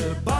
De bouw,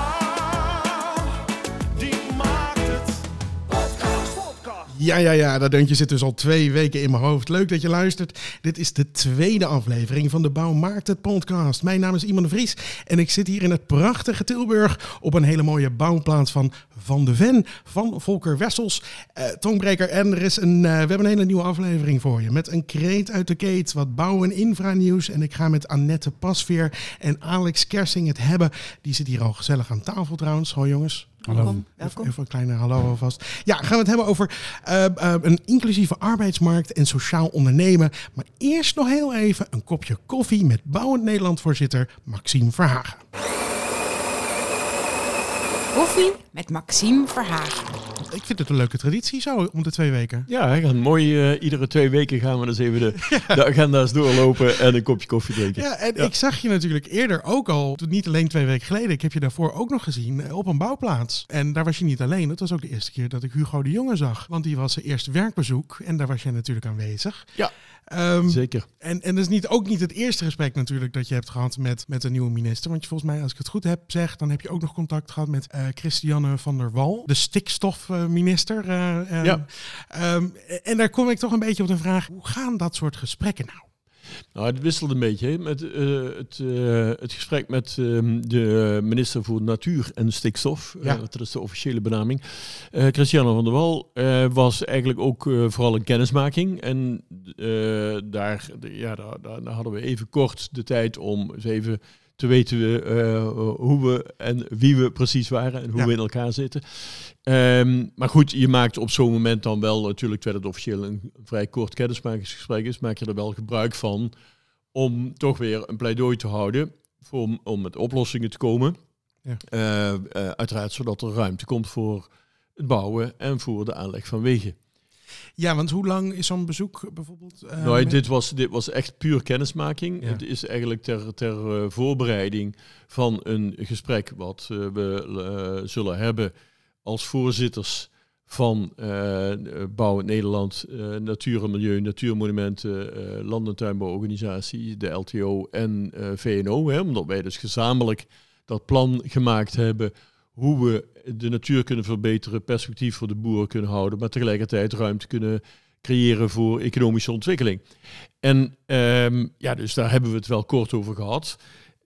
Ja, ja, ja, dat deuntje zit dus al twee weken in mijn hoofd. Leuk dat je luistert. Dit is de tweede aflevering van de Bouwmarkt het podcast. Mijn naam is Iman de Vries en ik zit hier in het prachtige Tilburg op een hele mooie bouwplaats van Van de Ven van Volker Wessels, eh, tongbreker. En er is een, eh, we hebben een hele nieuwe aflevering voor je met een kreet uit de keet, wat bouw- en infra-nieuws. En ik ga met Annette Pasveer en Alex Kersing het hebben. Die zit hier al gezellig aan tafel trouwens. Hoi jongens. Welkom. Even, even een kleine hallo alvast. Ja, gaan we het hebben over eh, eh, een inclusieve arbeidsmarkt en sociaal ondernemen. Maar eerst nog heel even een kopje koffie met Bouwend Nederland voorzitter Maxime Verhagen. Koffie met Maxime Verhagen. Ik vind het een leuke traditie zo om de twee weken. Ja, we gaan mooi. eh, iedere twee weken gaan we dus even de, de agenda's doorlopen en een kopje koffie drinken. Ja, en ik zag je natuurlijk eerder ook al, niet alleen twee weken geleden, ik heb je daarvoor ook nog gezien eh, op een bouwplaats. En daar was je niet alleen, dat was ook de eerste keer dat ik Hugo de Jonge zag. Want die was zijn eerste werkbezoek en daar was jij natuurlijk aanwezig. Ja. Ehm, Zeker. En, en dat is niet, ook niet het eerste gesprek natuurlijk dat je hebt gehad met, met een nieuwe minister. Want je, volgens mij, als ik het goed heb zeg, dan heb je ook nog contact gehad met eh, Christiane van der Wal, de stikstofminister. eh, eh, Ja. ehm, en daar kom ik toch een beetje op de vraag, hoe gaan dat soort gesprekken nou? Nou, het wisselt een beetje. Met, eh, het, eh, het gesprek met ehm, de minister voor Natuur en Stikstof, Ja. eh, dat is de officiële benaming. Christiane van der Wal was eigenlijk ook vooral een kennismaking. En daar, ja, daar, daar, daar hadden we even kort de tijd om eens even te weten eh, hoe we en wie we precies waren en hoe Ja. we in elkaar zitten. Ehm, maar goed, je maakt op zo'n moment dan wel, natuurlijk terwijl het officieel een vrij kort kennismakingsgesprek is, maak je er wel gebruik van om toch weer een pleidooi te houden voor, om, met oplossingen te komen. Ja. Eh, eh, uiteraard zodat er ruimte komt voor het bouwen en voor de aanleg van wegen. Ja, want hoe lang is zo'n bezoek bijvoorbeeld? eh, nou, dit, was, dit was echt puur kennismaking. Ja. Het is eigenlijk ter, ter eh, voorbereiding van een gesprek wat eh, we zullen hebben als voorzitters van Bouw Nederland, Natuur en Milieu, Natuurmonumenten, Land- en Tuinbouworganisatie, de LTO en VNO. Hè, omdat wij dus gezamenlijk dat plan gemaakt hebben hoe we de natuur kunnen verbeteren, perspectief voor de boeren kunnen houden, maar tegelijkertijd ruimte kunnen creëren voor economische ontwikkeling. En ehm, ja, dus daar hebben we het wel kort over gehad.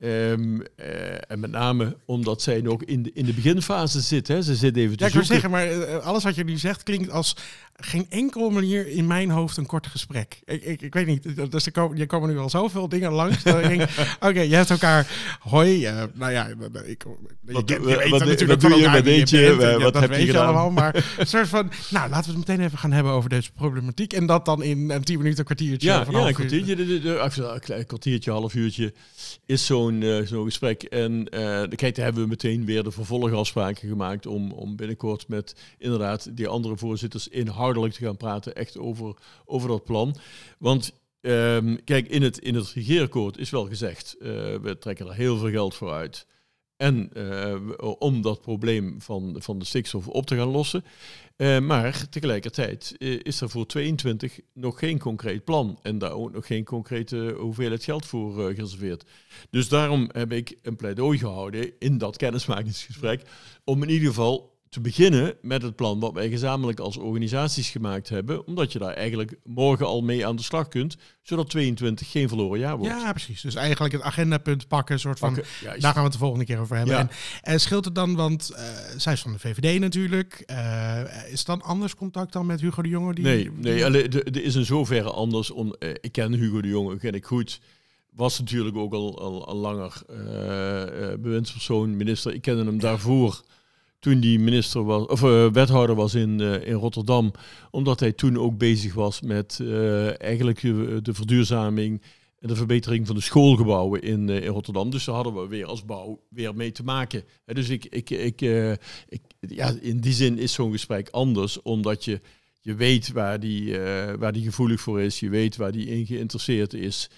Ehm, eh, en met name omdat zij nog in de, in de beginfase zit. Hè. Ze zit even te Ja, ik wil zeggen, maar eh, alles wat je nu zegt klinkt als geen enkele manier in mijn hoofd een kort gesprek. Ik, ik, ik weet niet, dus er komen, er komen nu al zoveel dingen langs. dat ik denk, oké, je hebt elkaar, hoi, eh, nou ja, ik, Wat doe- je weet wat natuurlijk wat doe je bent Wat ja, dat heb je gedaan? allemaal, maar een soort van, nou, laten we het meteen even gaan hebben over deze problematiek en dat dan in een tien minuten, een kwartiertje. Ja, ja een kwartiertje, de, de, een kwartiertje, half uurtje is zo'n eh, zo'n gesprek. En eh kijk, daar hebben we meteen weer de vervolgafspraken gemaakt om, om binnenkort met inderdaad die andere voorzitters inhoudelijk te gaan praten, echt over, over dat plan. Want ehm, kijk, in het, in het regeerakkoord is wel gezegd, eh, we trekken er heel veel geld voor uit. En eh, om dat probleem van, van de stikstof op te gaan lossen. Eh, maar tegelijkertijd is er voor 22 nog geen concreet plan. En daar ook nog geen concrete hoeveelheid geld voor eh, gereserveerd. Dus daarom heb ik een pleidooi gehouden in dat kennismakingsgesprek. Om in ieder geval te beginnen met het plan wat wij gezamenlijk als organisaties gemaakt hebben. Omdat je daar eigenlijk morgen al mee aan de slag kunt. Zodat 22 geen verloren jaar wordt. Ja, precies. Dus eigenlijk het agendapunt pakken, soort van Pakken. Daar gaan we het de volgende keer over hebben. Ja. En, en scheelt het dan, want eh, zij is van de VVD natuurlijk. eh, is het dan anders contact dan met Hugo de Jonge? Die, Nee, nee de- er is in zoverre anders. Om, eh, ik ken Hugo de Jonge, ken ik goed. Was natuurlijk ook al, al, al langer eh, eh, bewindspersoon, minister. Ik kende hem daarvoor toen die minister was, of eh, wethouder was in, eh, in Rotterdam. Omdat hij toen ook bezig was met eh, eigenlijk de verduurzaming en de verbetering van de schoolgebouwen in, in Rotterdam. Dus daar hadden we weer als bouw weer mee te maken. Dus ik, ik, ik, ik, ja, in die zin is zo'n gesprek anders, omdat je je weet waar die, waar die gevoelig voor is. Je weet waar die in geïnteresseerd is.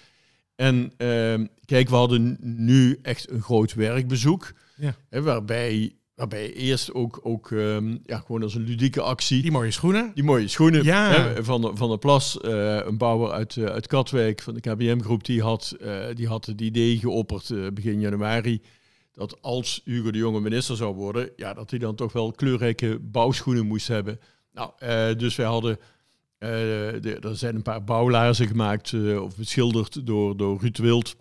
En ehm, kijk, we hadden nu echt een groot werkbezoek. Ja. Hè, waarbij, waarbij eerst ook, ook ehm, ja, gewoon als een ludieke actie... Die mooie schoenen. Die mooie schoenen Ja. hè, van, de, van de Plas, eh, een bouwer uit, eh, uit Katwijk van de KBM-groep, die had, eh, die had het idee geopperd begin januari dat als Hugo de Jonge minister zou worden, ja, dat hij dan toch wel kleurrijke bouwschoenen moest hebben. Nou, dus wij hadden, de, er zijn een paar bouwlaarzen gemaakt of beschilderd door, door Ruud Wild.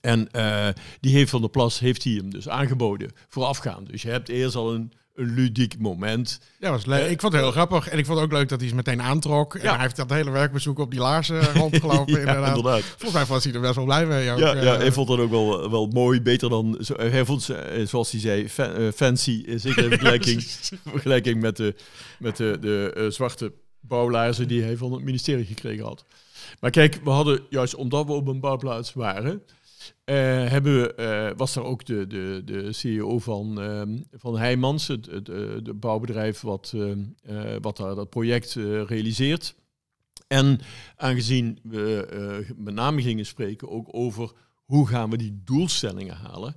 En eh, die heeft Van der Plas heeft hij hem dus aangeboden voorafgaand. Dus je hebt eerst al een, een ludiek moment. Ja, was leuk. Ik vond het heel grappig. En ik vond het ook leuk dat hij ze meteen aantrok. En hij heeft dat hele werkbezoek op die laarzen rondgelopen. Ja, inderdaad. inderdaad. Volgens mij was hij er best wel blij mee. Ook. Ja, ja, Eh, hij vond dat ook wel, wel mooi, beter dan... Zo, hij vond, ze, eh, zoals hij zei, fa- eh, fancy, eh, zeker in vergelijking, vergelijking met de, met de, de eh, zwarte bouwlaarzen die hij van het ministerie gekregen had. Maar kijk, we hadden juist omdat we op een bouwplaats waren, eh, hebben we, eh, was er ook de, de, de CEO van, ehm, van Heijmans, het, eh, de bouwbedrijf wat, ehm, eh, wat dat project eh, realiseert. En aangezien we eh, met name gingen spreken ook over hoe gaan we die doelstellingen halen.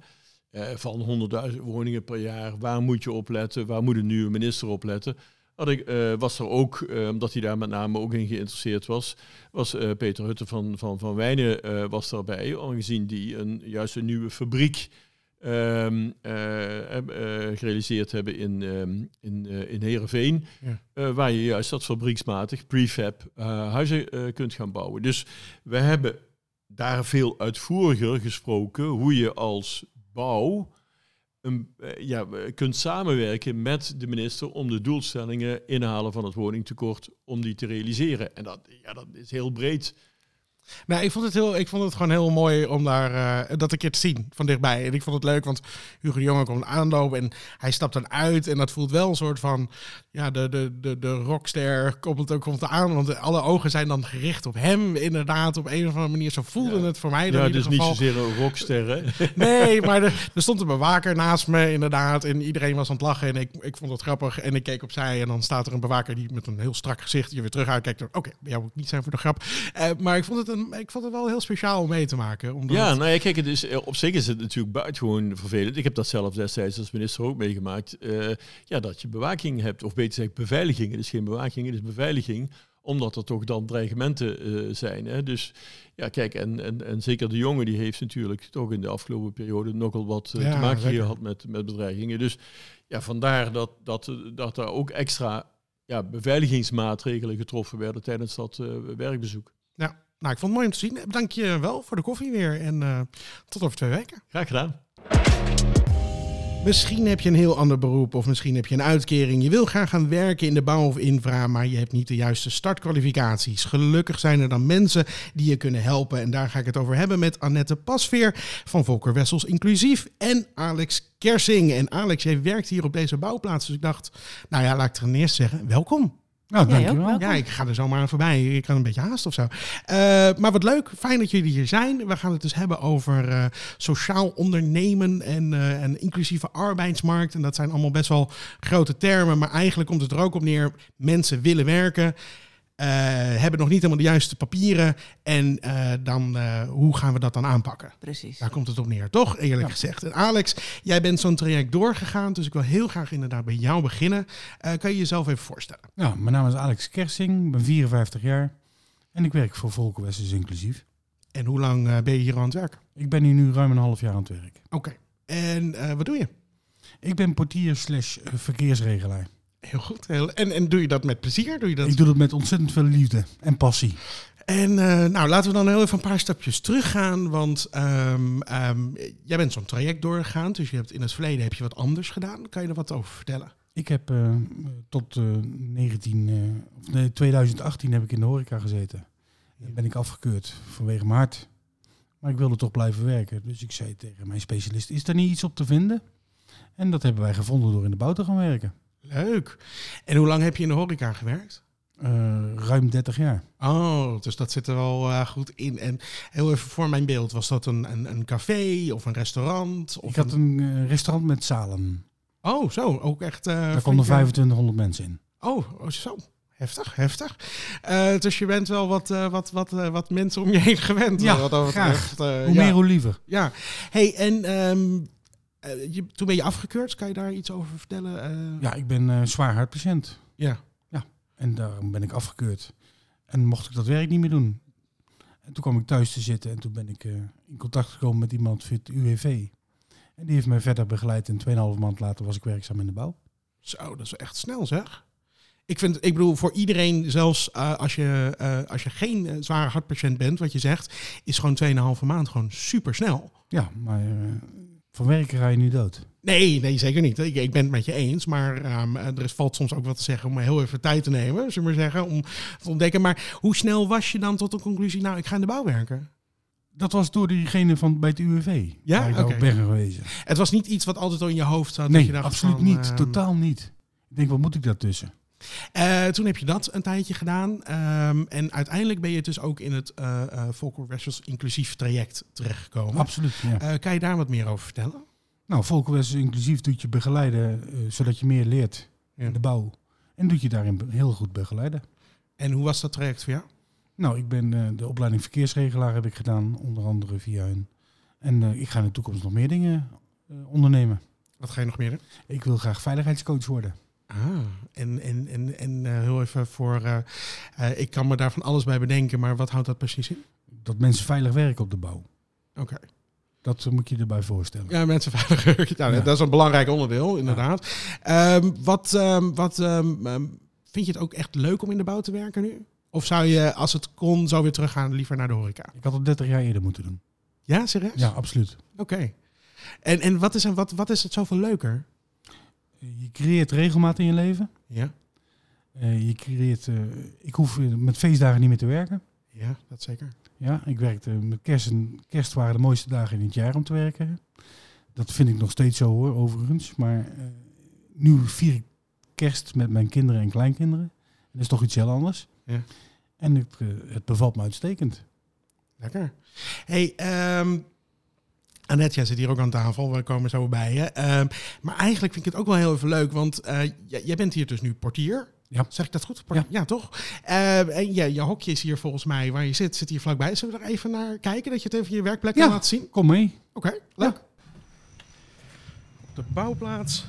eh, van 100.000 woningen per jaar, waar moet je op letten, waar moet een nieuwe minister op letten. Had ik, eh, was er ook, eh, omdat hij daar met name ook in geïnteresseerd was, was eh, Peter Hutte van, van, van Wijnen was daarbij, aangezien die een, juist een nieuwe fabriek ehm, eh, eh, gerealiseerd hebben in, ehm in, in Heerenveen. Ja. waar je juist dat fabrieksmatig prefab huizen kunt gaan bouwen. Dus we hebben daar veel uitvoeriger gesproken hoe je als bouw een, eh, ja, we- kunt samenwerken met de minister om de doelstellingen inhalen van het woningtekort, om die te realiseren. En dat, ja, dat is heel breed. Nou, ik vond het, heel, ik vond het gewoon heel mooi om daar eh, dat een keer te zien van dichtbij. En ik vond het leuk, want Hugo de Jonge komt aanlopen en hij stapt dan uit. En dat voelt wel een soort van, ja, de, de, de, de rockster komt, komt aan. Want alle ogen zijn dan gericht op hem, inderdaad, op een of andere manier. Zo voelde Ja. het voor mij dan Ja, dus niet zozeer een rockster, hè? Nee, maar er, er stond een bewaker naast me, inderdaad. En iedereen was aan het lachen en ik, ik vond het grappig. En ik keek opzij en dan staat er een bewaker die met een heel strak gezicht je weer terug uitkijkt. Oké, bij jou moet niet zijn voor de grap. Eh, maar ik vond, het een, ik vond het wel heel speciaal om mee te maken. Omdat Ja, nou ja, kijk, het is, eh, op zich is het natuurlijk buitengewoon vervelend. Ik heb dat zelf destijds als minister ook meegemaakt. eh, ja, dat je bewaking hebt, of beter gezegd beveiliging. Het is geen bewaking, het is beveiliging. Omdat er toch dan dreigementen eh, zijn. Hè? Dus ja, kijk, en, en, en zeker de jongen die heeft natuurlijk toch in de afgelopen periode nogal wat Ja, te maken gehad met, met bedreigingen. Dus ja, vandaar dat, dat, dat er ook extra ja, beveiligingsmaatregelen getroffen werden tijdens dat werkbezoek. ja, nou, ik vond het mooi om te zien. Dank je wel voor de koffie weer en eh, tot over twee weken. Graag gedaan. Misschien heb je een heel ander beroep of misschien heb je een uitkering. Je wil graag gaan werken in de bouw of infra, maar je hebt niet de juiste startkwalificaties. Gelukkig zijn er dan mensen die je kunnen helpen. En daar ga ik het over hebben met Annette Pasveer van Volker Wessels Inclusief en Alex Kersing. En Alex, jij werkt hier op deze bouwplaats. Dus ik dacht, nou ja, laat ik ten eerste zeggen, welkom. Nou, Jij dankjewel. wel. Ja, ik ga er zomaar aan voorbij. Ik kan een beetje haast of zo. Eh, maar wat leuk, fijn dat jullie hier zijn. We gaan het dus hebben over eh, sociaal ondernemen en een inclusieve arbeidsmarkt. En dat zijn allemaal best wel grote termen. Maar eigenlijk komt het er ook op neer. Mensen willen werken. Eh, hebben nog niet helemaal de juiste papieren. En eh, dan, eh, hoe gaan we dat dan aanpakken? Precies. Daar komt het op neer, toch? Eerlijk Ja. gezegd. En Alex, jij bent zo'n traject doorgegaan. Dus ik wil heel graag inderdaad bij jou beginnen. Eh, kan je jezelf even voorstellen? Nou, mijn naam is Alex Kersing, ik ben 54 jaar en ik werk voor Volker Wessels Inclusief. En hoe lang eh, ben je hier aan het werk? Ik ben hier nu ruim een half jaar aan het werk. Oké. En eh, wat doe je? Ik ben portier slash verkeersregelaar. Heel goed. Heel, en, en doe je dat met plezier? Doe je dat? Ik doe dat met ontzettend veel liefde en passie. En eh, nou, laten we dan heel even een paar stapjes teruggaan. Want ehm, ehm, jij bent zo'n traject doorgegaan. Dus je hebt in het verleden heb je wat anders gedaan. Kan je er wat over vertellen? Ik heb eh, tot eh, 19, eh, of nee, 2018 heb ik in de horeca gezeten. Dan ben ik afgekeurd vanwege mijn hart. Maar ik wilde toch blijven werken. Dus ik zei tegen mijn specialist, is er niet iets op te vinden? En dat hebben wij gevonden door in de bouw te gaan werken. Leuk. En hoe lang heb je in de horeca gewerkt? Eh, ruim 30 jaar. Oh, dus dat zit er wel eh, goed in. En heel even voor mijn beeld, was dat een, een, een café of een restaurant? Of ik had een eh, restaurant met zalen. Oh, zo. Ook echt... Daar konden eh, 2500 mensen in. Oh, oh, zo. Heftig, heftig. Dus je bent wel wat, wat, wat, wat mensen om je heen gewend. Ja, wat graag. Hoe ja. meer, hoe liever. Ja. Hey, en ehm, eh, je, toen ben je afgekeurd. Kan je daar iets over vertellen? Eh, Ja, ik ben eh, zwaar hartpatiënt. ja. En daarom ben ik afgekeurd. En mocht ik dat werk niet meer doen. En toen kwam ik thuis te zitten en toen ben ik in contact gekomen met iemand via het UWV. En die heeft mij verder begeleid. En 2,5 maand later was ik werkzaam in de bouw. Zo, dat is echt snel zeg. Ik vind, ik bedoel, voor iedereen, zelfs als, je, als je geen zware hartpatiënt bent, wat je zegt, is gewoon 2,5 maand gewoon super snel. Ja, maar van werken ga je niet dood. Nee, nee, zeker niet. Ik, ik ben het met je eens, maar ehm, er is, valt soms ook wat te zeggen om heel even tijd te nemen, zullen we maar zeggen, om te ontdekken. Maar hoe snel was je dan tot de conclusie, nou, ik ga in de bouw werken? Dat was door diegene van bij het UWV. Ja? Ik op ben geweest. Het was niet iets wat altijd al in je hoofd zat. dat Nee, je dacht absoluut van, niet. ehm, Totaal niet. Ik denk, wat moet ik daartussen? Eh, toen heb je dat een tijdje gedaan. ehm, en uiteindelijk ben je dus ook in het uh, uh, Volker Wessels inclusief traject terechtgekomen. Absoluut, ja. Kan je daar wat meer over vertellen? Nou, Volkenwest inclusief doet je begeleiden, zodat je meer leert Ja. in de bouw. En doet je daarin heel goed begeleiden. En hoe was dat traject voor jou? Nou, ik ben de opleiding verkeersregelaar heb ik gedaan, onder andere via hun. En ik ga in de toekomst nog meer dingen ondernemen. Wat ga je nog meer doen? Ik wil graag veiligheidscoach worden. Ah, en, en, en, en eh, heel even voor... eh, eh, ik kan me daar van alles bij bedenken, maar wat houdt dat precies in? Dat mensen veilig werken op de bouw. Oké. Dat moet je erbij voorstellen. Ja, mensen veilig. ja, Ja. Dat is een belangrijk onderdeel, inderdaad. Ehm, wat ehm, wat ehm, vind je het ook echt leuk om in de bouw te werken nu? Of zou je, als het kon, zo weer teruggaan, liever naar de horeca? Ik had het 30 jaar eerder moeten doen. Ja, serieus? Ja, absoluut. Oké. En, en wat, is, en wat, wat is het zoveel leuker? Je creëert regelmaat in je leven. Ja, Eh, je creëert, eh, ik hoef eh, met feestdagen niet meer te werken. ja dat zeker. Ja, ik werkte met kerst en kerst waren de mooiste dagen in het jaar om te werken. Dat vind ik nog steeds zo hoor, overigens. Maar eh, nu vier ik kerst met mijn kinderen en kleinkinderen. En dat is toch iets heel anders. Ja. En het, eh, het bevalt me uitstekend. Lekker. hey, ehm Annette, jij zit hier ook aan tafel. We komen zo bij je. Ehm, maar eigenlijk vind ik het ook wel heel even leuk, want eh, jij, bent hier dus nu portier. Ja. Zeg ik dat goed? Port- ja. toch? Ehm, en je, je hokje is hier volgens mij waar je zit, zit hier vlakbij. Zullen we er even naar kijken, dat je het even je werkplek Ja. kan laten zien? Kom mee. Oké, leuk. Op de bouwplaats.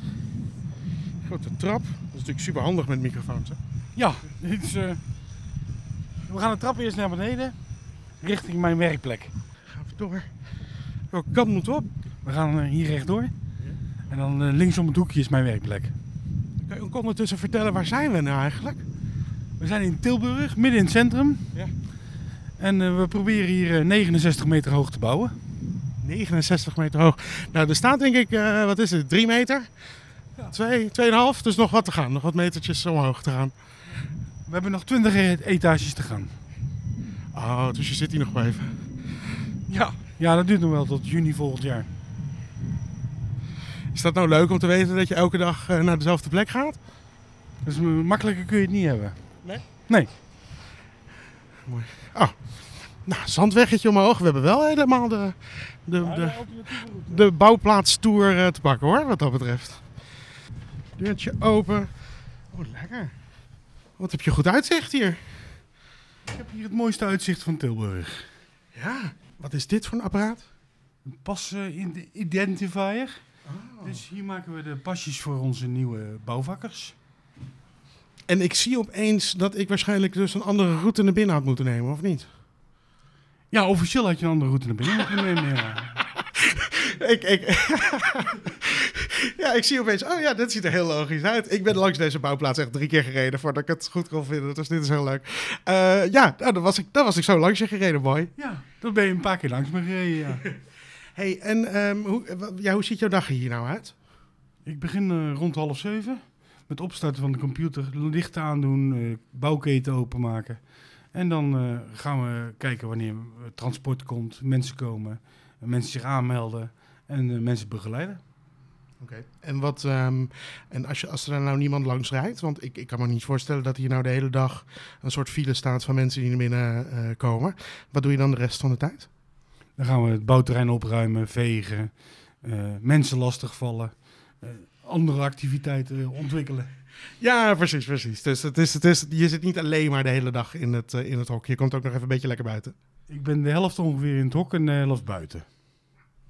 Grote trap. Dat is natuurlijk super handig met microfoons. Hè? Ja, dit is, eh, we gaan de trap eerst naar beneden, richting mijn werkplek. Gaan we door. Welke kant moeten we op? We gaan eh, hier rechtdoor. En dan eh, links om het hoekje is mijn werkplek. Kan je ook ondertussen vertellen, waar zijn we nou eigenlijk? We zijn in Tilburg, midden in het centrum. Ja. En eh, we proberen hier eh, 69 meter hoog te bouwen. 69 meter hoog. Nou, er staat denk ik, wat is het, 3 meter? Twee, 2,5, dus nog wat te gaan. Nog wat metertjes omhoog te gaan. We hebben nog 20 e- etages te gaan. Oh, dus je zit hier nog wel even. Ja. Ja, dat duurt nog wel tot juni volgend jaar. Is dat nou leuk om te weten dat je elke dag eh, naar dezelfde plek gaat? Dus makkelijker kun je het niet hebben. Nee? Nee. Nou, zandweggetje omhoog. We hebben wel helemaal de, de, de, de bouwplaatstour eh, te pakken hoor, wat dat betreft. Deurtje open. Oh, lekker. Wat heb je goed uitzicht hier. Ik heb hier het mooiste uitzicht van Tilburg. Ja, wat is dit voor een apparaat? Een pas in de identifier. Dus hier maken we de pasjes voor onze nieuwe bouwvakkers. En ik zie opeens dat ik waarschijnlijk dus een andere route naar binnen had moeten nemen, of niet? Ja, officieel had je een andere route naar binnen moeten nemen. Ja. Ik, ik, ja, ik zie opeens, oh ja, dit ziet er heel logisch uit. Ik ben langs deze bouwplaats echt drie keer gereden voordat ik het goed kon vinden. Dus dit is heel leuk. Eh, ja, nou, dan, was ik, dan was ik zo langs je gereden, boy. ja, dat ben je een paar keer langs me gereden, ja. hey, en ehm, hoe, ja, hoe ziet jouw dag er hier nou uit? Ik begin eh, rond half zeven met opstarten van de computer, lichten aandoen, eh, bouwketen openmaken. En dan gaan we kijken wanneer transport komt, mensen komen, mensen zich aanmelden en mensen begeleiden. Oké. En, wat, ehm, en als, je, als er nou niemand langs rijdt, want ik, ik kan me niet voorstellen dat hier nou de hele dag een soort file staat van mensen die naar binnen eh, komen. Wat doe je dan de rest van de tijd? Dan gaan we het bouwterrein opruimen, vegen, eh, mensen lastigvallen, eh, andere activiteiten ontwikkelen. Ja, precies, precies. Dus het is, het is, je zit niet alleen maar de hele dag in het, in het hok. Je komt ook nog even een beetje lekker buiten. Ik ben de helft ongeveer in het hok en de helft buiten.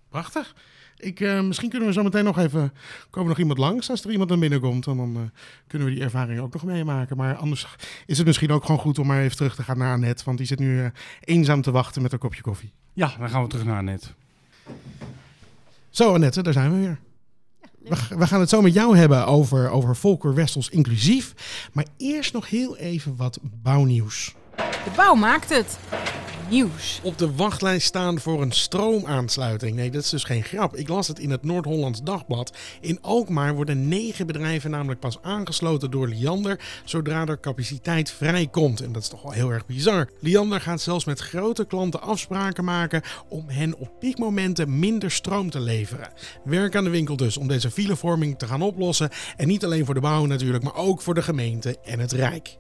Prachtig. Ik, eh, misschien kunnen we zo meteen nog even... Komen nog iemand langs als er iemand naar binnen komt. En dan eh, kunnen we die ervaring ook nog meemaken. Maar anders is het misschien ook gewoon goed om maar even terug te gaan naar Annette. Want die zit nu eh, eenzaam te wachten met een kopje koffie. Ja, dan gaan we terug naar net. Zo Annette, daar zijn we weer. We, gaan het zo met jou hebben over, over Volker Westels inclusief. Maar eerst nog heel even wat bouwnieuws. De bouw maakt het. Op de wachtlijst staan voor een stroomaansluiting. Nee, dat is dus geen grap. Ik las het in het Noord-Hollands Dagblad. In Alkmaar worden negen bedrijven namelijk pas aangesloten door Liander... zodra er capaciteit vrijkomt. En dat is toch wel heel erg bizar. Liander gaat zelfs met grote klanten afspraken maken... om hen op piekmomenten minder stroom te leveren. Werk aan de winkel dus om deze filevorming te gaan oplossen. En niet alleen voor de bouw natuurlijk, maar ook voor de gemeente en het Rijk.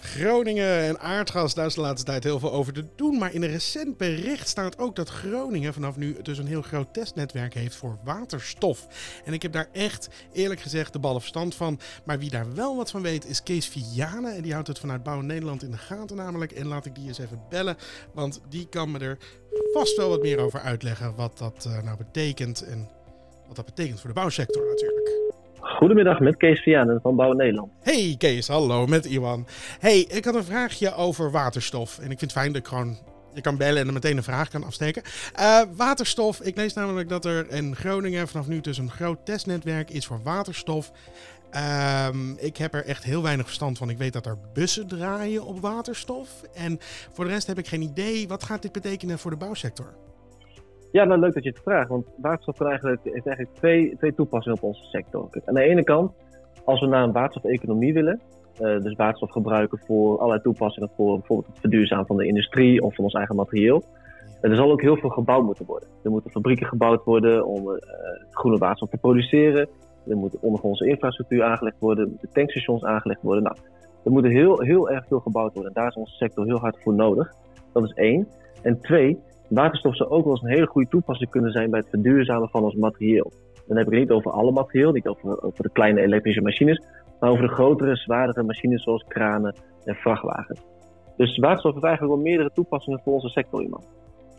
Groningen en aardgas, daar is de laatste tijd heel veel over te doen. Maar in een recent bericht staat ook dat Groningen vanaf nu dus een heel groot testnetwerk heeft voor waterstof. En ik heb daar echt, eerlijk gezegd, de ballen verstand van. Maar wie daar wel wat van weet is Kees Vianen. En die houdt het vanuit Bouw Nederland in de gaten namelijk. En laat ik die eens even bellen, want die kan me er vast wel wat meer over uitleggen. Wat dat eh, nou betekent en wat dat betekent voor de bouwsector natuurlijk. Goedemiddag met Kees Vianen van Bouw Nederland. Hey Kees, hallo met Iwan. Hey, ik had een vraagje over waterstof. En ik vind het fijn dat ik gewoon je kan bellen en er meteen een vraag kan afsteken. Eh, waterstof, ik lees namelijk dat er in Groningen vanaf nu dus een groot testnetwerk is voor waterstof. Ehm, ik heb er echt heel weinig verstand van. Ik weet dat er bussen draaien op waterstof. En voor de rest heb ik geen idee. Wat gaat dit betekenen voor de bouwsector? Ja, nou leuk dat je het vraagt, want waterstof heeft eigenlijk twee, twee toepassingen op onze sector. Aan de ene kant, als we naar een waterstofeconomie willen, eh, dus waterstof gebruiken voor allerlei toepassingen, voor bijvoorbeeld het verduurzamen van de industrie of van ons eigen materieel, eh, er zal ook heel veel gebouwd moeten worden. Er moeten fabrieken gebouwd worden om eh, groene waterstof te produceren. Er moet ondergrondse infrastructuur aangelegd worden, moeten tankstations aangelegd worden. Nou, er moet heel, heel erg veel gebouwd worden en daar is onze sector heel hard voor nodig. Dat is één. En twee, waterstof zou ook wel eens een hele goede toepassing kunnen zijn bij het verduurzamen van ons materieel. Dan heb ik het niet over alle materieel, niet over, over de kleine elektrische machines, maar over de grotere, zwaardere machines zoals kranen en vrachtwagens. Dus waterstof heeft eigenlijk wel meerdere toepassingen voor onze sector, iemand.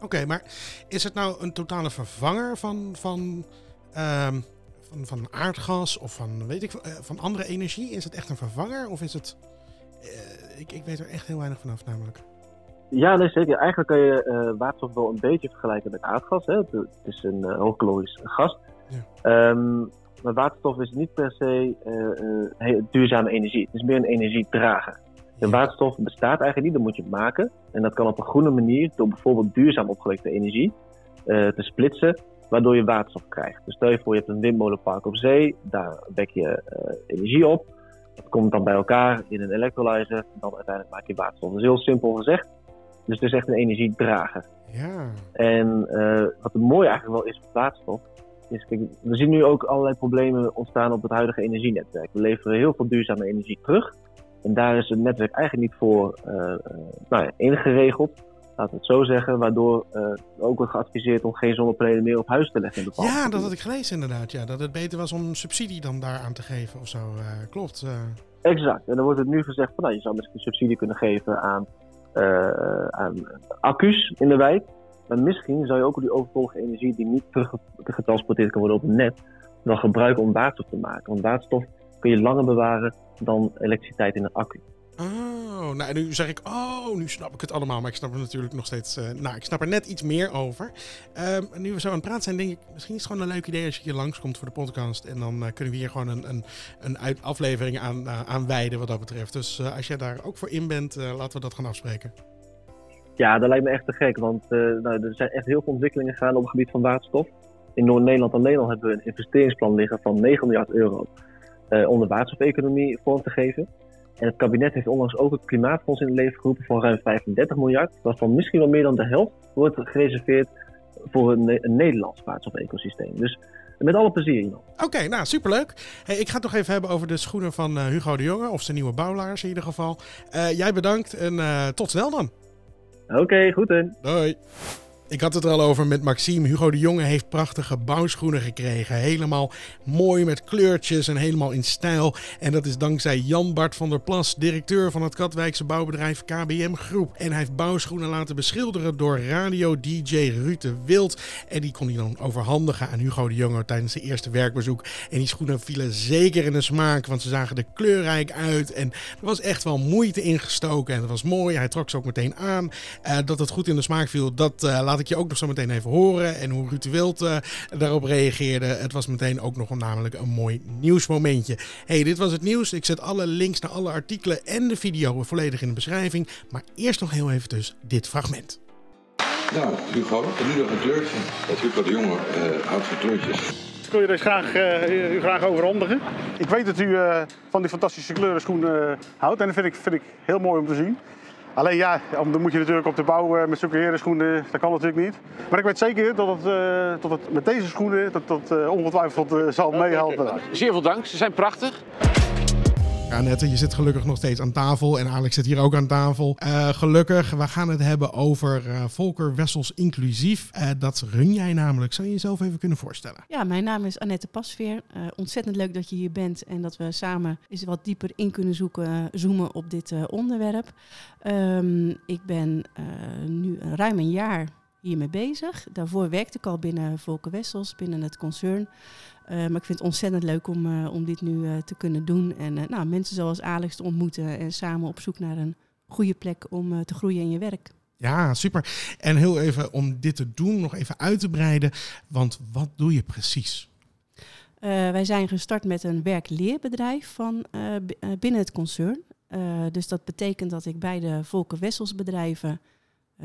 Oké, maar is het nou een totale vervanger van, van, ehm, van, van aardgas of van, weet ik, eh, van andere energie? Is het echt een vervanger of is het... eh, ik, ik weet er echt heel weinig vanaf namelijk. Ja, nee, zeker. Eigenlijk kan je eh, waterstof wel een beetje vergelijken met aardgas. Hè? Het, het is een uh, hoogkalorisch gas. Ja. Ehm, maar waterstof is niet per se eh, duurzame energie. Het is meer een energiedrager. De waterstof bestaat eigenlijk niet, dat moet je maken. En dat kan op een groene manier door bijvoorbeeld duurzaam opgewekte energie te splitsen, waardoor je waterstof krijgt. Dus stel je voor, je hebt een windmolenpark op zee, daar wek je energie op. Dat komt dan bij elkaar in een electrolyzer, dan uiteindelijk maak je waterstof. Dat is heel simpel gezegd. Dus het is echt een energiedrager. Ja. En uh, wat het mooie eigenlijk wel is van waterstof, is kijk, we zien nu ook allerlei problemen ontstaan op het huidige energienetwerk. We leveren heel veel duurzame energie terug. En daar is het netwerk eigenlijk niet voor uh, uh, nou ja, ingeregeld, laten we het zo zeggen, waardoor uh, ook wordt geadviseerd om geen zonnepanelen meer op huis te leggen. In bepaalde ja, dat had ik gelezen inderdaad. Ja, dat het beter was om subsidie dan daaraan te geven of zo. eh, klopt. Exact. En dan wordt het nu gezegd van nou, je zou misschien subsidie kunnen geven aan, aan accu's in de wijk. Maar misschien zou je ook die overtollige energie die niet teruggetransporteerd kan worden op het net, dan gebruiken om waterstof te maken. Want waterstof kun je langer bewaren dan elektriciteit in een accu. Oh, nou nu zeg ik, oh, nu snap ik het allemaal. Maar ik snap er natuurlijk nog steeds, uh, nou, ik snap er net iets meer over. Um, nu we zo aan het praten zijn, denk ik, misschien is het gewoon een leuk idee als je hier langskomt voor de podcast. En dan uh, kunnen we hier gewoon een, een, een aflevering aan, uh, aan wijden wat dat betreft. Dus als jij daar ook voor in bent, laten we dat gaan afspreken. Ja, dat lijkt me echt te gek, want nou, er zijn echt heel veel ontwikkelingen gaande op het gebied van waterstof. In Noord-Nederland alleen al hebben we een investeringsplan liggen van 9 miljard euro om de waterstofeconomie vorm te geven. En het kabinet heeft onlangs ook het klimaatfonds in het leven geroepen van ruim 35 miljard, waarvan misschien wel meer dan de helft wordt gereserveerd voor een, een Nederlands waterstof-ecosysteem. Dus met alle plezier, iemand. Oké, okay, nou superleuk. Hey, ik ga het toch even hebben over de schoenen van uh, Hugo de Jonge, of zijn nieuwe bouwlaars in ieder geval. Uh, jij bedankt en uh, tot snel dan. Oké, okay, goed. Doei. Ik had het er al over met Maxime. Hugo de Jonge heeft prachtige bouwschoenen gekregen. Helemaal mooi met kleurtjes en helemaal in stijl. En dat is dankzij Jan Bart van der Plas, directeur van het Katwijkse bouwbedrijf KBM Groep. En hij heeft bouwschoenen laten beschilderen door radio-dj Ruud de Wild. En die kon hij dan overhandigen aan Hugo de Jonge tijdens zijn eerste werkbezoek. En die schoenen vielen zeker in de smaak, want ze zagen er kleurrijk uit. En er was echt wel moeite ingestoken en dat was mooi. Hij trok ze ook meteen aan. Uh, dat het goed in de smaak viel, dat uh, laat ik je ook nog zo meteen even horen. En hoe Ruud Wild eh, daarop reageerde. Het was meteen ook nog een, namelijk een mooi nieuwsmomentje. hey, dit was het nieuws. Ik zet alle links naar alle artikelen en de video volledig in de beschrijving. Maar eerst nog heel even dus dit fragment. Nou, Hugo, en nu nog een kleurtje. Dat Hugo de Jonge eh, houdt van kleurtjes. Ik wil je dus graag, eh, u graag overhandigen. Ik weet dat u eh, van die fantastische kleurenschoen eh, houdt en dat vind ik, vind ik heel mooi om te zien. Alleen ja, om- dan moet je natuurlijk op de bouw eh, met zulke herenschoenen, dat kan natuurlijk niet. Maar ik weet zeker dat het, eh, dat het met deze schoenen dat, dat eh, ongetwijfeld zal meehelpen. Zeer veel dank, ze zijn prachtig. Annette, je zit gelukkig nog steeds aan tafel. En Alex zit hier ook aan tafel. Eh, gelukkig, we gaan het hebben over eh, Volker Wessels Inclusief. Eh, dat run jij namelijk. Zou je jezelf even kunnen voorstellen? Ja, mijn naam is Annette Pasveer. Ontzettend leuk dat je hier bent en dat we samen eens wat dieper in kunnen zoeken, zoomen op dit onderwerp. Ehm, ik ben nu ruim een jaar hiermee bezig. Daarvoor werkte ik al binnen Volker Wessels, binnen het concern. Eh, maar ik vind het ontzettend leuk om, eh, om dit nu eh, te kunnen doen. En nou, mensen zoals Alex te ontmoeten en samen op zoek naar een goede plek om te groeien in je werk. Ja, super. En heel even om dit te doen, nog even uit te breiden. Want wat doe je precies? Wij zijn gestart met een werk-leerbedrijf van, binnen het concern. Dus dat betekent dat ik bij de Volker Wessels bedrijven,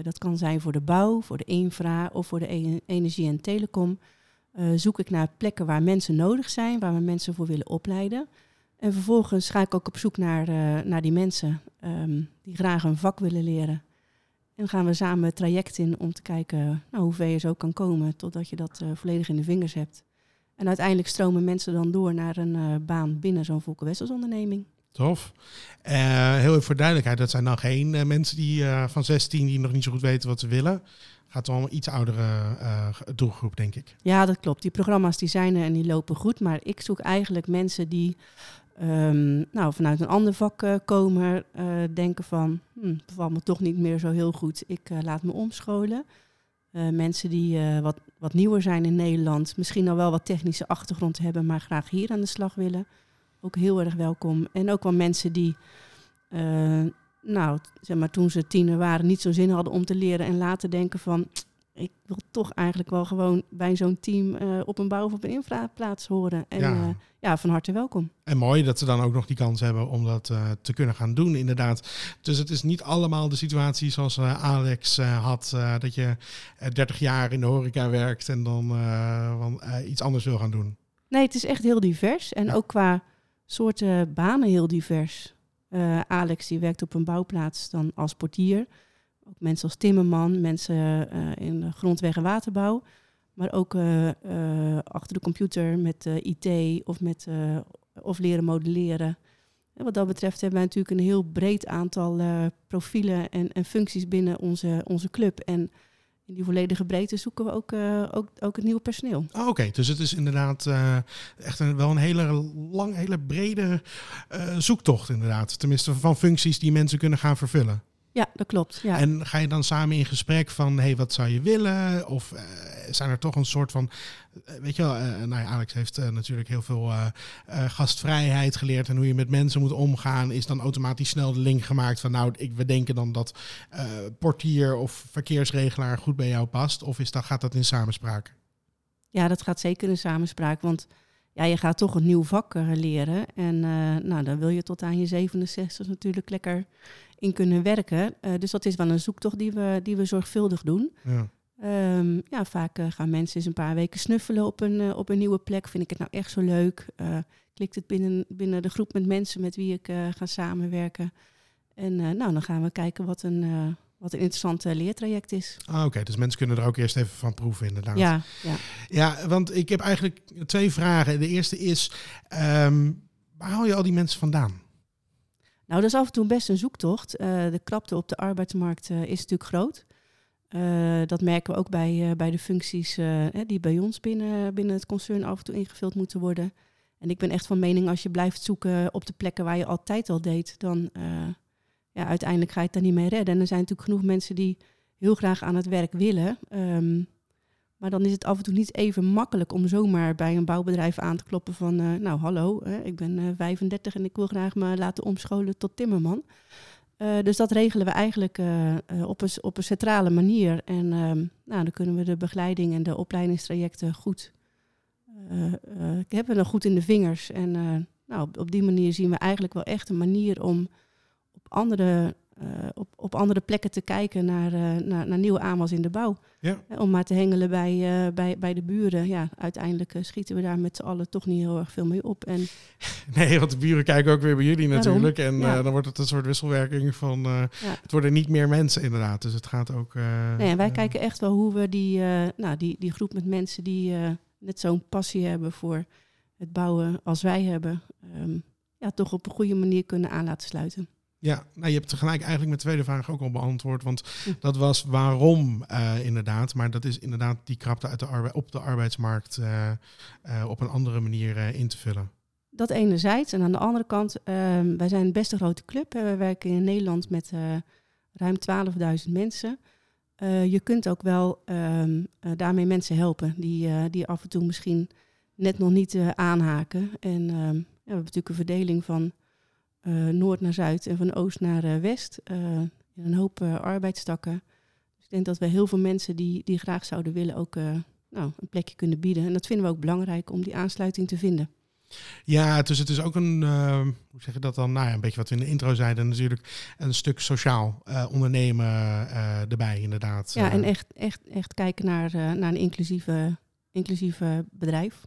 dat kan zijn voor de bouw, voor de infra of voor de e- energie en telecom, eh, zoek ik naar plekken waar mensen nodig zijn, waar we mensen voor willen opleiden. En vervolgens ga ik ook op zoek naar, eh, naar die mensen ehm, die graag een vak willen leren. En gaan we samen het traject in om te kijken nou, hoe ver je zo kan komen totdat je dat eh, volledig in de vingers hebt. En uiteindelijk stromen mensen dan door naar een eh, baan binnen zo'n Volker Wessels onderneming. Tof. Eh, heel even voor duidelijkheid, dat zijn dan geen eh, mensen die eh, van 16 die nog niet zo goed weten wat ze willen. Gaat om een iets oudere doelgroep, denk ik. Ja, dat klopt. Die programma's die zijn er en die lopen goed. Maar ik zoek eigenlijk mensen die ehm, nou, vanuit een ander vak komen, denken van, hm, bevalt me toch niet meer zo heel goed. Ik laat me omscholen. Mensen die wat, wat nieuwer zijn in Nederland, misschien al wel wat technische achtergrond hebben, maar graag hier aan de slag willen. Ook heel erg welkom. En ook wel mensen die, eh, nou, zeg maar, toen ze tiener waren, niet zo zin hadden om te leren en later denken van, ik wil toch eigenlijk wel gewoon bij zo'n team eh, op een bouw of op een infraplaats horen. En Ja. ja, ja van harte welkom. En mooi dat ze dan ook nog die kans hebben om dat eh, te kunnen gaan doen, inderdaad. Dus het is niet allemaal de situatie zoals eh, Alex eh, had, eh, dat je eh, 30 jaar in de horeca werkt en dan eh, eh, iets anders wil gaan doen. Nee, het is echt heel divers. En Ja. ook qua soorten banen heel divers. Eh, Alex die werkt op een bouwplaats dan als portier. Ook mensen als timmerman, mensen eh, in grondweg- en waterbouw. Maar ook eh, achter de computer met IT of, met, of leren modelleren. En wat dat betreft hebben wij natuurlijk een heel breed aantal profielen en, en functies binnen onze, onze club. En in die volledige breedte zoeken we ook, eh, ook, ook het nieuwe personeel. Ah, Oké, dus het is inderdaad eh, echt een, wel een hele lang, hele brede eh, zoektocht inderdaad. Tenminste van functies die mensen kunnen gaan vervullen. Ja, dat klopt. Ja. En ga je dan samen in gesprek van, hey, wat zou je willen? Of eh, zijn er toch een soort van, eh, weet je wel, eh, nou ja, Alex heeft natuurlijk heel veel gastvrijheid geleerd en hoe je met mensen moet omgaan. Is dan automatisch snel de link gemaakt van, nou, ik, we denken dan dat portier of verkeersregelaar goed bij jou past? Of is dat, gaat dat in samenspraak? Ja, dat gaat zeker in samenspraak. Want ja, je gaat toch een nieuw vak leren. En nou, dan wil je tot aan je 67 natuurlijk lekker in kunnen werken. Eh, dus dat is wel een zoektocht die we, die we zorgvuldig doen. Ja. Ehm, ja, vaak eh, gaan mensen eens een paar weken snuffelen op een, eh, op een nieuwe plek. Vind ik het nou echt zo leuk? Eh, klikt het binnen, binnen de groep met mensen met wie ik ga samenwerken? En nou, dan gaan we kijken wat een, wat een interessant leertraject is. Ah, Oké, dus mensen kunnen er ook eerst even van proeven inderdaad. Ja, ja. Ja, want ik heb eigenlijk twee vragen. De eerste is, ehm, waar haal je al die mensen vandaan? Nou, dat is af en toe best een zoektocht. Eh, de krapte op de arbeidsmarkt eh, is natuurlijk groot. Eh, dat merken we ook bij, bij de functies die bij ons binnen, binnen het concern af en toe ingevuld moeten worden. En ik ben echt van mening, als je blijft zoeken op de plekken waar je altijd al deed, dan ja, uiteindelijk ga je het daar niet mee redden. En er zijn natuurlijk genoeg mensen die heel graag aan het werk willen. Ehm, maar dan is het af en toe niet even makkelijk om zomaar bij een bouwbedrijf aan te kloppen van, eh, nou hallo, hè, ik ben eh, 35 en ik wil graag me laten omscholen tot timmerman. Eh, dus dat regelen we eigenlijk eh, eh, op, een, op een centrale manier. En ehm, nou, dan kunnen we de begeleiding en de opleidingstrajecten goed eh, eh, hebben we goed in de vingers. En eh, nou, op, die manier zien we eigenlijk wel echt een manier om op andere, eh, op, op andere plekken te kijken naar, eh, naar, naar nieuwe aanwas in de bouw. Ja. Eh, Om maar te hengelen bij, eh, bij, bij de buren. Ja, uiteindelijk eh, schieten we daar met z'n allen toch niet heel erg veel mee op. En Nee, want de buren kijken ook weer bij jullie Daarom, natuurlijk. En ja. eh, dan wordt het een soort wisselwerking van... eh, Ja. Het worden niet meer mensen inderdaad. Dus het gaat ook... eh, Nee, en wij eh, kijken echt wel hoe we die, eh, nou, die, die groep met mensen die eh, net zo'n passie hebben voor het bouwen als wij hebben, ehm, ja, toch op een goede manier kunnen aan laten sluiten. Ja, nou, je hebt tegelijk eigenlijk mijn tweede vraag ook al beantwoord. Want Hm. dat was waarom eh, inderdaad. Maar dat is inderdaad die krapte uit de op de arbeidsmarkt eh, eh, op een andere manier in te vullen. Dat enerzijds. En aan de andere kant, ehm, wij zijn een best een grote club. Hè. Wij werken in Nederland met ruim 12.000 mensen. Je kunt ook wel ehm, eh, daarmee mensen helpen die, die af en toe misschien net nog niet aanhaken. En ehm, ja, we hebben natuurlijk een verdeling van noord naar zuid en van oost naar eh, west. eh, in een hoop eh, arbeidstakken. Dus ik denk dat we heel veel mensen die, die graag zouden willen ook eh, nou, een plekje kunnen bieden. En dat vinden we ook belangrijk om die aansluiting te vinden. Ja, dus het is ook een, eh, hoe zeg je dat dan? Nou ja, een beetje wat we in de intro zeiden natuurlijk. Een stuk sociaal eh, ondernemen eh, erbij inderdaad. Ja, Eh, en echt, echt, echt kijken naar, eh, naar een inclusieve, inclusieve bedrijf.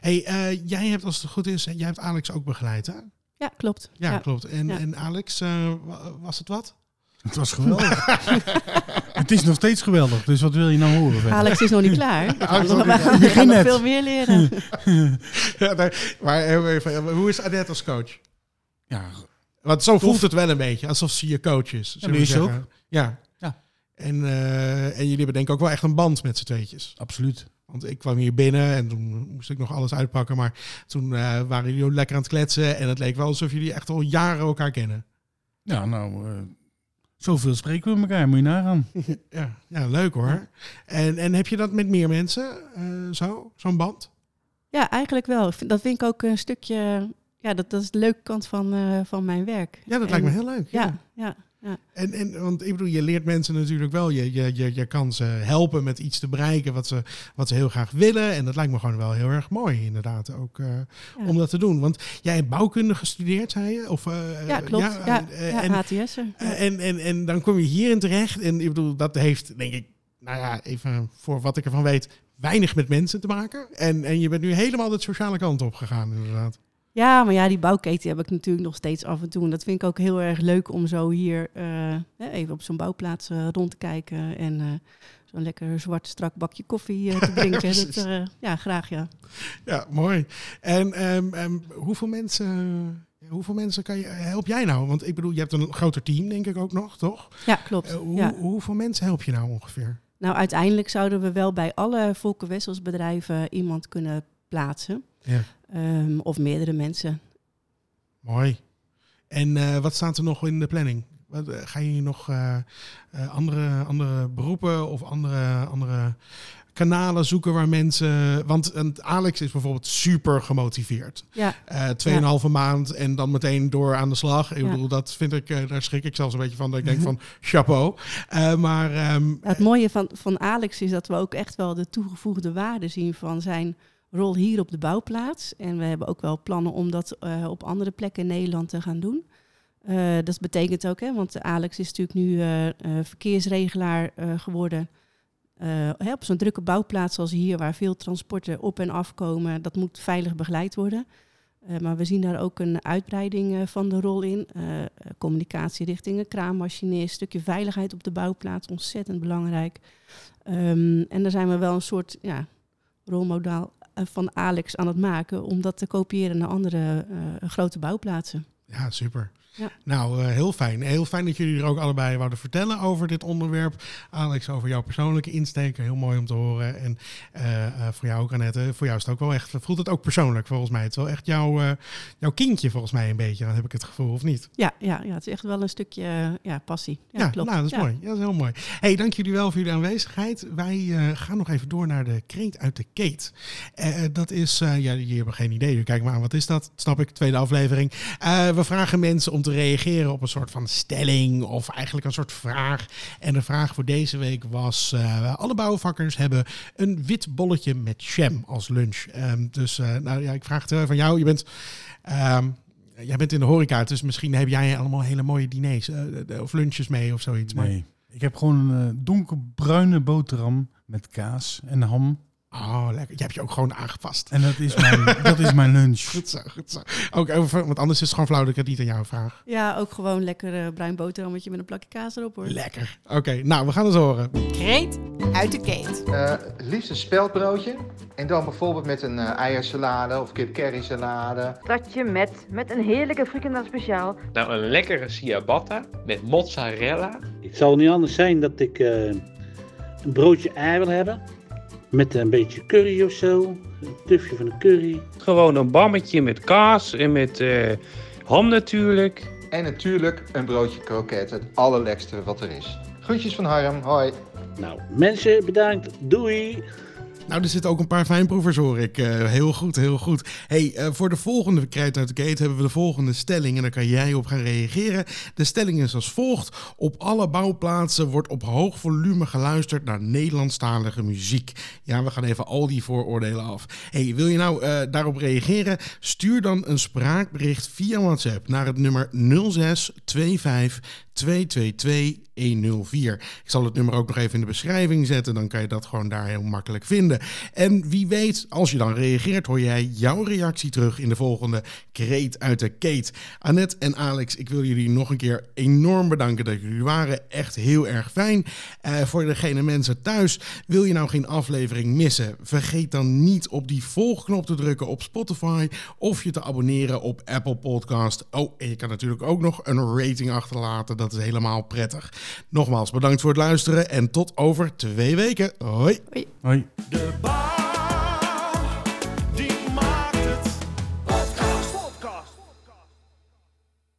Hey, eh, jij hebt als het goed is, jij hebt Alex ook begeleid hè? Ja, klopt. Ja, klopt. En, Ja. en Alex, eh, wa- was het wat? Het was geweldig. het is nog steeds geweldig, dus wat wil je nou horen? verder? Alex is nog niet klaar. We gaan Alex nog, nog niet we klaar. gaan- we gaan nog Begin veel meer leren. ja, nee, maar eh, even, hoe is Annette als coach? Ja, Want zo voelt het wel een beetje, alsof ze je coach is. ze zeggen. Ja. Ja. En, eh, en jullie hebben denk ik ook wel echt een band met z'n tweetjes. absoluut. Want ik kwam hier binnen en toen moest ik nog alles uitpakken. Maar toen eh, waren jullie lekker aan het kletsen. En het leek wel alsof jullie echt al jaren elkaar kennen. Ja, nou, eh, zoveel spreken we met elkaar, moet je nagaan. Ja, ja leuk hoor. En, en heb je dat met meer mensen, eh, zo, zo'n band? Ja, eigenlijk wel. Dat vind ik ook een stukje... Ja, dat, dat is de leuke kant van, eh, van mijn werk. Ja, dat En- lijkt me heel leuk. Ja, ja, ja. En, en, want ik bedoel, je leert mensen natuurlijk wel. Je, je, je, je kan ze helpen met iets te bereiken wat ze, wat ze heel graag willen. En dat lijkt me gewoon wel heel erg mooi, inderdaad, ook eh, Ja. om dat te doen. Want jij hebt bouwkunde gestudeerd, zei je? Of, eh, Ja, klopt. Ja, ja, eh, en, HTS'er. Ja. en, en, en dan kom je hierin terecht. En ik bedoel, dat heeft, denk ik, nou ja, even voor wat ik ervan weet, weinig met mensen te maken. En, en je bent nu helemaal de sociale kant op gegaan, inderdaad. Ja, maar ja, die bouwketen heb ik natuurlijk nog steeds af en toe. En dat vind ik ook heel erg leuk om zo hier eh, even op zo'n bouwplaats eh, rond te kijken. En eh, zo'n lekker zwart strak bakje koffie te drinken. Dat, ja, graag ja. Ja, mooi. En ehm, ehm, hoeveel mensen... Hoeveel mensen kan je, help jij nou? Want ik bedoel, je hebt een groter team, denk ik ook nog, toch? Ja, klopt. Hoe, ja. Hoeveel mensen help je nou ongeveer? Nou, uiteindelijk zouden we wel bij alle Volker Wessels bedrijven iemand kunnen plaatsen. Ja. Ehm, of meerdere mensen. Mooi. En eh, wat staat er nog in de planning? Wat, eh, ga je nog eh, andere, andere beroepen of andere, andere kanalen zoeken waar mensen... Want Alex is bijvoorbeeld super gemotiveerd. Ja, Eh Tweeënhalve maand en dan meteen door aan de slag. Ik Ja. bedoel, dat vind ik, daar schrik ik zelfs een beetje van. Dat ik denk van, chapeau. Maar ehm, Het mooie van, van Alex is dat we ook echt wel de toegevoegde waarde zien van zijn rol hier op de bouwplaats. En we hebben ook wel plannen om dat eh, op andere plekken in Nederland te gaan doen. Eh, dat betekent ook, hè, want Alex is natuurlijk nu eh, verkeersregelaar geworden. Hè, op zo'n drukke bouwplaats als hier, waar veel transporten op en afkomen, dat moet veilig begeleid worden. Maar we zien daar ook een uitbreiding van de rol in. Communicatie richting een stukje veiligheid op de bouwplaats, ontzettend belangrijk. Ehm, en daar zijn we wel een soort ja, rolmodel van Alex aan het maken om dat te kopiëren naar andere eh, grote bouwplaatsen. Ja, super. Ja. Nou, eh, heel fijn. Heel fijn dat jullie er ook allebei wouden vertellen over dit onderwerp. Alex, over jouw persoonlijke insteek. Heel mooi om te horen. En eh, eh, voor jou ook, Annette. Voor jou is het ook wel echt... Voelt het ook persoonlijk, volgens mij. Het is wel echt jouw, jouw kindje, volgens mij, een beetje. Dan heb ik het gevoel, of niet? Ja, ja, ja het is echt wel een stukje ja, passie. Ja, Ja, klopt. nou, dat is Ja. mooi. Ja, dat is heel mooi. hey, dank jullie wel voor jullie aanwezigheid. Wij gaan nog even door naar de kreet uit de keet. Dat is, ja, jullie hebben geen idee. Kijk maar aan, wat is dat? Snap ik, tweede aflevering. We vragen mensen om te reageren op een soort van stelling of eigenlijk een soort vraag. En de vraag voor deze week was: eh, alle bouwvakkers hebben een wit bolletje met jam als lunch. Ehm, dus eh, nou ja, ik vraag het van jou. Je bent. ehm, Jij bent in de horeca, dus misschien heb jij allemaal hele mooie diners eh, of lunches mee of zoiets. Maar, Nee. Ik heb gewoon een donkerbruine boterham met kaas en ham. Oh, lekker. Je hebt je ook gewoon aangepast. En dat is mijn, dat is mijn lunch. Goed zo, goed zo. Ook over, want anders is het gewoon flauw dat ik het niet aan jou vraag. Ja, ook gewoon lekker eh, bruin boterhammetje met een plakje kaas erop hoor. Lekker. Oké, nou, we gaan eens horen. Kreet uit de keet. Eh, liefst een speldbroodje. En dan bijvoorbeeld met een eh, eiersalade of kip curry salade. Stadje met, met een heerlijke frikandel speciaal. Nou, een lekkere ciabatta met mozzarella. Het zal niet anders zijn dat ik eh, een broodje ei wil hebben. Met een beetje curry of zo. Een tufje van de curry. Gewoon een bammetje met kaas en met eh, ham natuurlijk. En natuurlijk een broodje kroket, het allerlekste wat er is. Groetjes van Harm, hoi. Nou, mensen bedankt. Doei! Nou, er zitten ook een paar fijnproevers, hoor ik. Eh, heel goed, heel goed. hey, eh, voor de volgende Krijt uit de Gate hebben we de volgende stelling. En daar kan jij op gaan reageren. De stelling is als volgt. Op alle bouwplaatsen wordt op hoog volume geluisterd naar Nederlandstalige muziek. Ja, we gaan even al die vooroordelen af. hey, wil je nou eh, daarop reageren? Stuur dan een spraakbericht via WhatsApp naar het nummer 0625 222 104. Ik zal het nummer ook nog even in de beschrijving zetten. Dan kan je dat gewoon daar heel makkelijk vinden. En wie weet, als je dan reageert, hoor jij jouw reactie terug in de volgende Kreet uit de Keet. Annette en Alex, ik wil jullie nog een keer enorm bedanken dat jullie waren. Echt heel erg fijn. Eh, voor degene mensen thuis, wil je nou geen aflevering missen? Vergeet dan niet op die volgknop te drukken op Spotify of je te abonneren op Apple Podcast. Oh, en je kan natuurlijk ook nog een rating achterlaten. Dat is helemaal prettig. Nogmaals bedankt voor het luisteren en tot over twee weken. Hoi. Hoi. De bouw